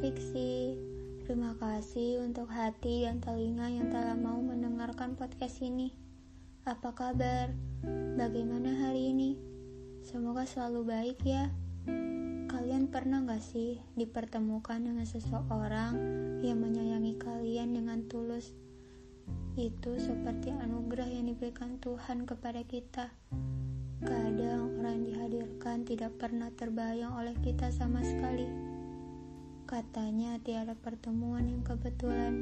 Fiksi. Terima kasih untuk hati dan telinga yang telah mau mendengarkan podcast ini. Apa kabar? Bagaimana hari ini? Semoga selalu baik ya. Kalian pernah gak sih dipertemukan dengan seseorang yang menyayangi kalian dengan tulus? Itu seperti anugerah yang diberikan Tuhan kepada kita. Kadang orang yang dihadirkan tidak pernah terbayang oleh kita sama sekali. Katanya tiada pertemuan yang kebetulan.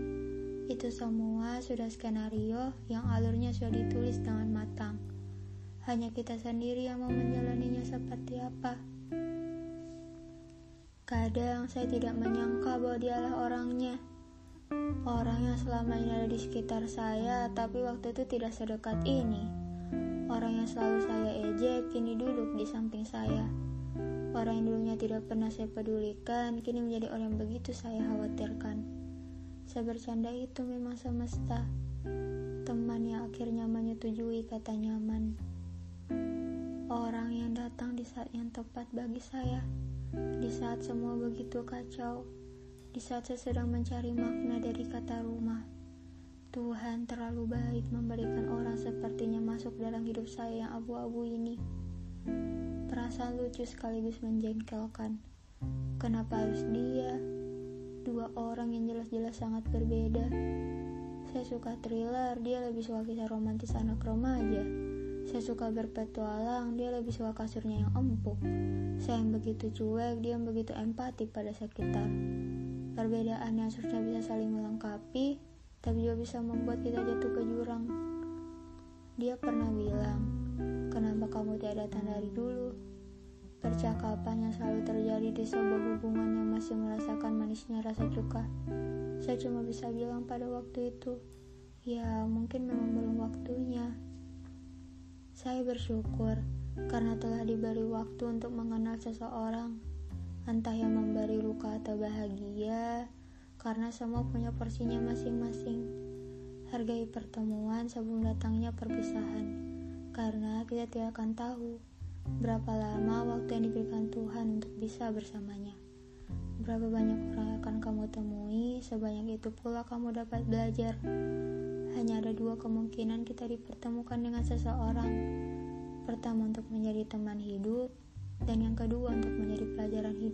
Itu semua sudah skenario yang alurnya sudah ditulis dengan matang. Hanya kita sendiri yang mau menjalaninya seperti apa. Kadang saya tidak menyangka bahwa dialah orangnya. Orang yang selama ini ada di sekitar saya, tapi waktu itu tidak sedekat ini. Orang yang selalu saya ejek, kini duduk di samping saya. Orang yang dulunya tidak pernah saya pedulikan, kini menjadi orang yang begitu saya khawatirkan. Saya bercanda itu memang semesta. Teman yang akhirnya menyetujui kata nyaman. Orang yang datang di saat yang tepat bagi saya. Di saat semua begitu kacau. Di saat saya sedang mencari makna dari kata rumah. Tuhan terlalu baik memberikan orang sepertinya masuk dalam hidup saya yang abu-abu ini. Perasaan lucu sekaligus menjengkelkan. Kenapa harus dia? Dua orang yang jelas-jelas sangat berbeda. Saya suka thriller, dia lebih suka kisah romantis anak remaja. Saya suka berpetualang, dia lebih suka kasurnya yang empuk. Saya yang begitu cuek, dia yang begitu empati pada sekitar. Perbedaan yang seharusnya bisa saling melengkapi, tapi juga bisa membuat kita jatuh ke jurang. Dia pernah bilang, Kenapa kamu tidak datang dari dulu? Percakapan yang selalu terjadi di sebuah hubungan yang masih merasakan manisnya rasa cuka. Saya cuma bisa bilang pada waktu itu, ya mungkin memang belum waktunya. Saya bersyukur karena telah diberi waktu untuk mengenal seseorang, entah yang memberi luka atau bahagia, karena semua punya porsinya masing-masing. Hargai pertemuan sebelum datangnya perpisahan karena kita tidak akan tahu berapa lama waktu yang diberikan Tuhan untuk bisa bersamanya. Berapa banyak orang akan kamu temui, sebanyak itu pula kamu dapat belajar. Hanya ada dua kemungkinan kita dipertemukan dengan seseorang. Pertama untuk menjadi teman hidup, dan yang kedua untuk menjadi pelajaran hidup.